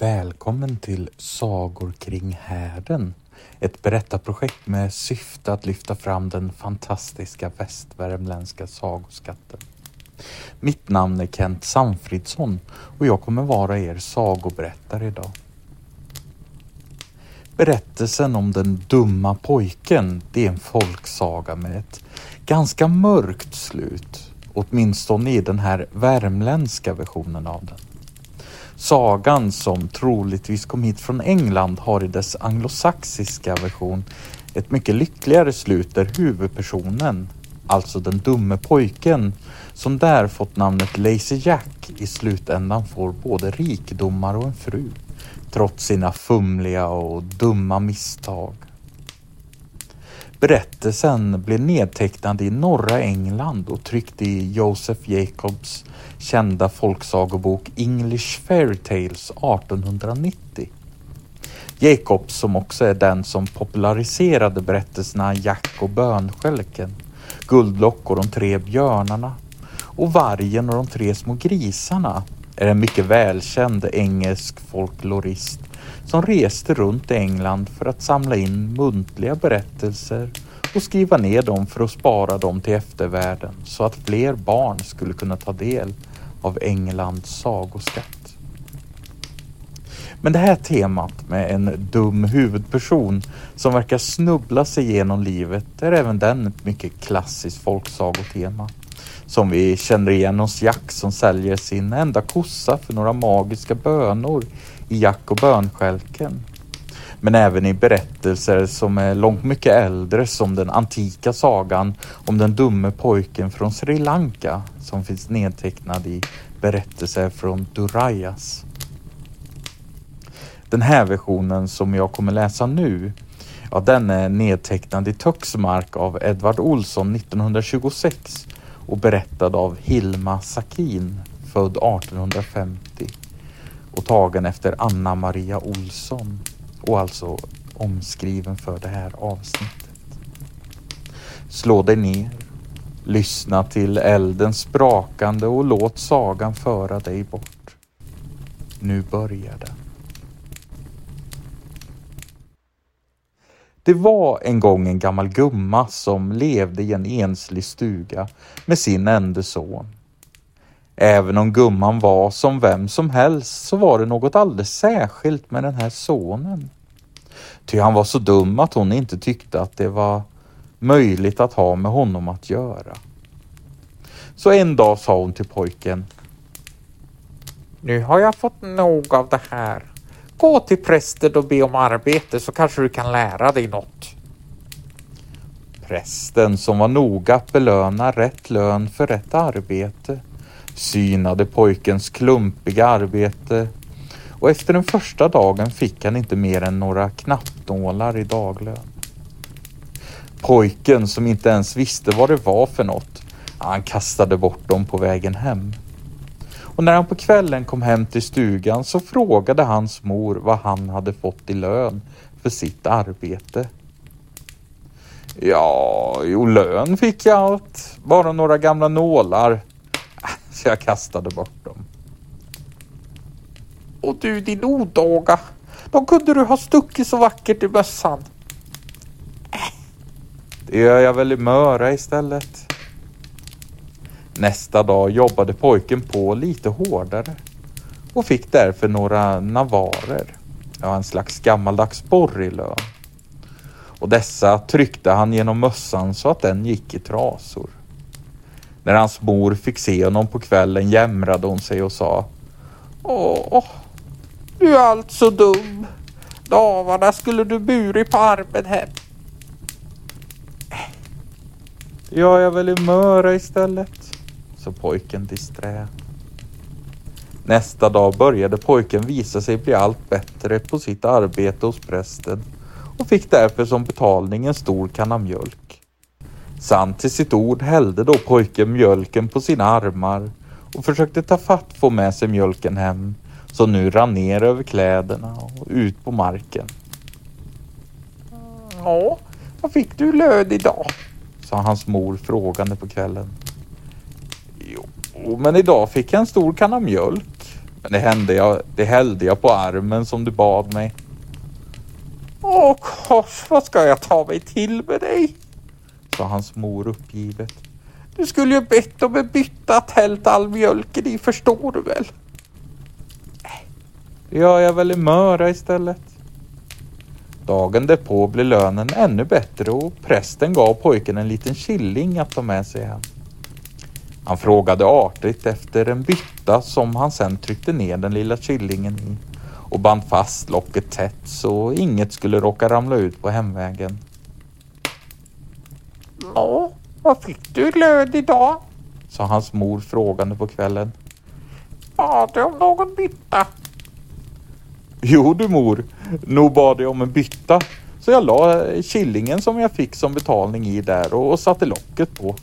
Välkommen till Sagor kring härden. Ett berättarprojekt med syfte att lyfta fram den fantastiska västvärmländska sagoskatten. Mitt namn är Kent Samfridsson och jag kommer vara er sagoberättare idag. Berättelsen om den dumma pojken, det är en folksaga med ett ganska mörkt slut. Åtminstone i den här värmländska versionen av den. Sagan som troligtvis kom hit från England har i dess anglosaxiska version ett mycket lyckligare slut där huvudpersonen, alltså den dumme pojken, som där fått namnet Lazy Jack i slutändan får både rikedomar och en fru, trots sina fumliga och dumma misstag. Berättelsen blev nedtecknad i norra England och tryckt i Joseph Jacobs kända folksagobok English Fairy Tales 1890. Jacobs som också är den som populariserade berättelserna Jack och bönskälken, Guldlock och de tre björnarna och Vargen och de tre små grisarna är en mycket välkänd engelsk folklorist som reste runt i England för att samla in muntliga berättelser och skriva ner dem för att spara dem till eftervärlden så att fler barn skulle kunna ta del av Englands sagoskatt. Men det här temat med en dum huvudperson som verkar snubbla sig igenom livet är även den ett mycket klassiskt folksagotema. Som vi känner igen hos Jack som säljer sin enda kossa för några magiska bönor i Jack och bönskälken. Men även i berättelser som är långt mycket äldre som den antika sagan om den dumme pojken från Sri Lanka som finns nedtecknad i berättelser från Durayas. Den här versionen som jag kommer läsa nu, ja den är nedtecknad i Töcksmark av Edvard Olsson 1926 och berättad av Hilma Sakin, född 1850 och tagen efter Anna Maria Olsson och alltså omskriven för det här avsnittet. Slå dig ner, lyssna till eldens sprakande och låt sagan föra dig bort. Nu börjar den Det var en gång en gammal gumma som levde i en enslig stuga med sin enda son. Även om gumman var som vem som helst så var det något alldeles särskilt med den här sonen. Ty han var så dum att hon inte tyckte att det var möjligt att ha med honom att göra. Så en dag sa hon till pojken. Nu har jag fått nog av det här. Gå till prästen och be om arbete så kanske du kan lära dig något. Prästen som var noga att belöna rätt lön för rätt arbete synade pojkens klumpiga arbete och efter den första dagen fick han inte mer än några knappnålar i daglön. Pojken som inte ens visste vad det var för något, han kastade bort dem på vägen hem. Och när han på kvällen kom hem till stugan så frågade hans mor vad han hade fått i lön för sitt arbete. Ja, jo lön fick jag allt. bara några gamla nålar. Så jag kastade bort dem. Och du din odaga, de kunde du ha stuckit så vackert i bössan. Det gör jag väl i Möra istället. Nästa dag jobbade pojken på lite hårdare och fick därför några navarer, ja en slags gammaldags borr i lön. Och dessa tryckte han genom mössan så att den gick i trasor. När hans mor fick se honom på kvällen jämrade hon sig och sa Åh, du är alltså dum. Davarna skulle du burit på armen hem. Det gör jag väl i Möra istället, sa pojken disträ. Nästa dag började pojken visa sig bli allt bättre på sitt arbete hos prästen och fick därför som betalning en stor kanna mjölk. Sant till sitt ord hällde då pojken mjölken på sina armar och försökte ta fatt få med sig mjölken hem som nu rann ner över kläderna och ut på marken. Ja, vad fick du lön idag? sa hans mor frågande på kvällen. Jo, men idag fick jag en stor kanna mjölk. Men det hände jag, det hällde jag på armen som du bad mig. Åh kors, vad ska jag ta mig till med dig? Sa hans mor uppgivet. Du skulle ju bett om en bytta att hällt all mjölken i, förstår du väl? Det gör jag väl i Möra istället. Dagen därpå blev lönen ännu bättre och prästen gav pojken en liten killing att ta med sig hem. Han frågade artigt efter en bytta som han sen tryckte ner den lilla killingen i och band fast locket tätt så inget skulle råka ramla ut på hemvägen. Ja, vad fick du i lön idag? sa hans mor frågande på kvällen. Bad du om någon bytta? Jo du mor, nog bad jag om en bytta. Så jag la killingen som jag fick som betalning i där och, satte locket på.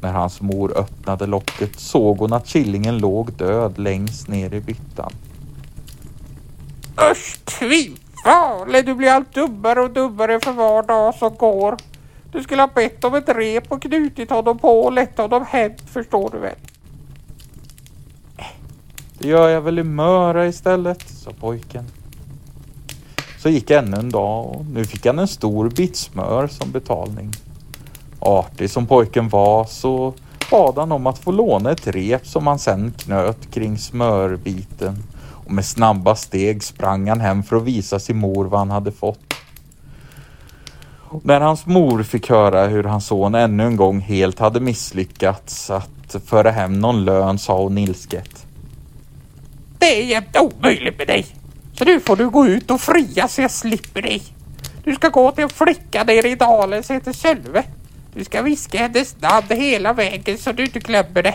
När hans mor öppnade locket såg hon att killingen låg död längst ner i byttan. Usch tvivale, du blir allt dummare och dummare för var dag som går. Du skulle ha bett om ett rep och knutit honom på och lett honom hem, förstår du väl? Det gör jag väl i Möra istället, sa pojken. Så gick ännu en dag och nu fick han en stor bit smör som betalning. Artig som pojken var så bad han om att få låna ett rep som han sen knöt kring smörbiten och med snabba steg sprang han hem för att visa sin mor vad han hade fått. När hans mor fick höra hur hans son ännu en gång helt hade misslyckats att föra hem någon lön sa hon ilsket. Det är jämt omöjligt med dig. Så nu får du gå ut och fria så jag slipper dig. Du ska gå till en flicka nere i dalen som heter Sölve. Du ska viska hennes namn hela vägen så du inte glömmer det.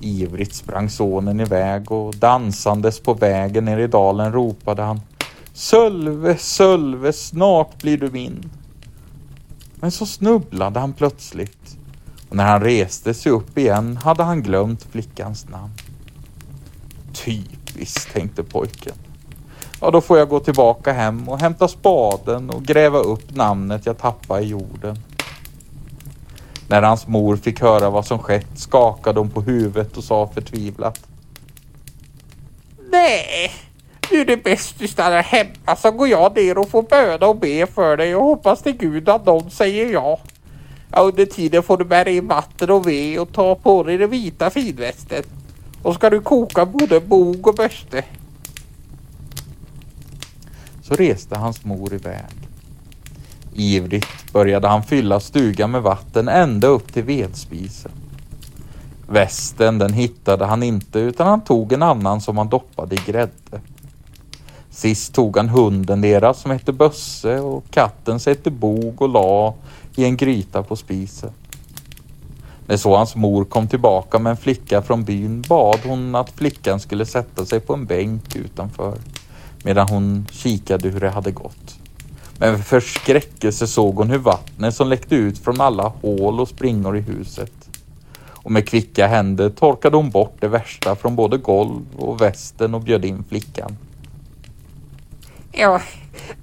Ivrigt sprang sonen iväg och dansandes på vägen ner i dalen ropade han Sölve, Sölve, snart blir du min. Men så snubblade han plötsligt och när han reste sig upp igen hade han glömt flickans namn. Typiskt, tänkte pojken. Ja, då får jag gå tillbaka hem och hämta spaden och gräva upp namnet jag tappade i jorden. När hans mor fick höra vad som skett skakade hon på huvudet och sa förtvivlat. Nej, nu är det bäst du stannar hemma så går jag ner och får böna och be för dig och hoppas till Gud att någon säger ja. ja under tiden får du bära in vatten och ved och ta på dig den vita finvästen. Och ska du koka både bog och börste. Så reste hans mor iväg. Ivrigt började han fylla stugan med vatten ända upp till vedspisen. Västen den hittade han inte utan han tog en annan som han doppade i grädde. Sist tog han hunden deras som hette Bösse och katten som hette Bog och la i en gryta på spisen. När så hans mor kom tillbaka med en flicka från byn bad hon att flickan skulle sätta sig på en bänk utanför medan hon kikade hur det hade gått. Med förskräckelse såg hon hur vattnet som läckte ut från alla hål och springor i huset. Och med kvicka händer torkade hon bort det värsta från både golv och västen och bjöd in flickan. Ja,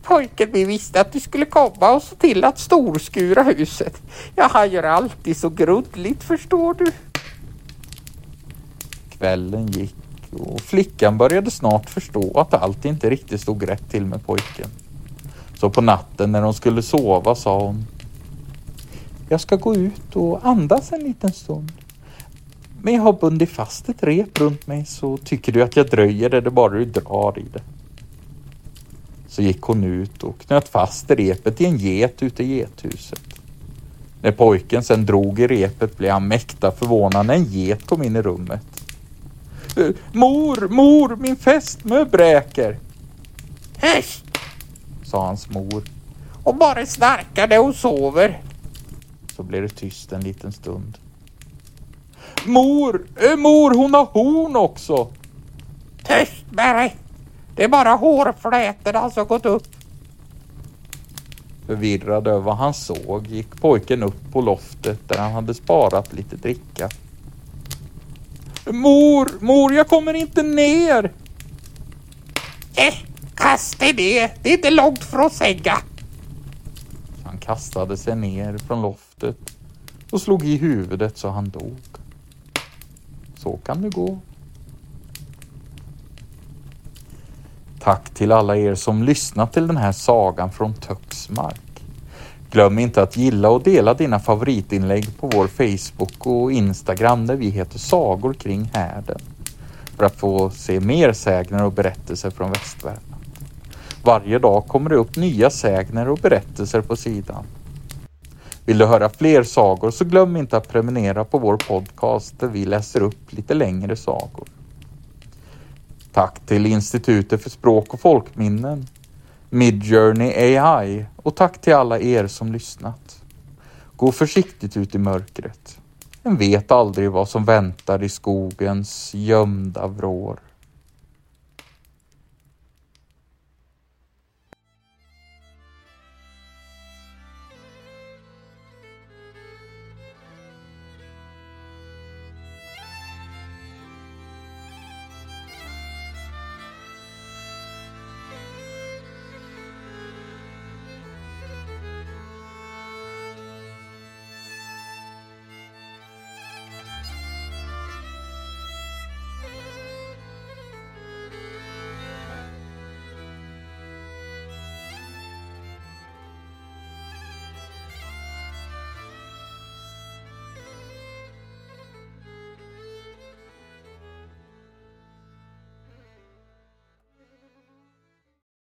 pojken vi visste att du skulle komma och se till att storskura huset. Ja, han gör alltid så grundligt förstår du. Kvällen gick och flickan började snart förstå att allt inte riktigt stod rätt till med pojken. Så på natten när hon skulle sova sa hon Jag ska gå ut och andas en liten stund. Men jag har bundit fast ett rep runt mig så tycker du att jag dröjer det, det bara du drar i det. Så gick hon ut och knöt fast repet i en get ute i gethuset. När pojken sen drog i repet blev han mäkta förvånad när en get kom in i rummet. Mor, mor, min fästmö bräker. Höst! sa hans mor. Och bara snarkar när hon sover. Så blev det tyst en liten stund. Mor, mor, hon har horn också. Tyst med dig! Det är bara hårflätorna som gått upp. Förvirrad över vad han såg gick pojken upp på loftet där han hade sparat lite dricka. Mor, mor, jag kommer inte ner. Eh, kasta ner. Det är inte långt från sänga. Han kastade sig ner från loftet och slog i huvudet så han dog. Så kan det gå. Tack till alla er som lyssnat till den här sagan från Töcksmark. Glöm inte att gilla och dela dina favoritinlägg på vår Facebook och Instagram där vi heter Sagor kring härden. För att få se mer sägner och berättelser från västvärlden. Varje dag kommer det upp nya sägner och berättelser på sidan. Vill du höra fler sagor så glöm inte att prenumerera på vår podcast där vi läser upp lite längre sagor. Tack till Institutet för språk och folkminnen, Midjourney AI och tack till alla er som lyssnat. Gå försiktigt ut i mörkret. En vet aldrig vad som väntar i skogens gömda vrår.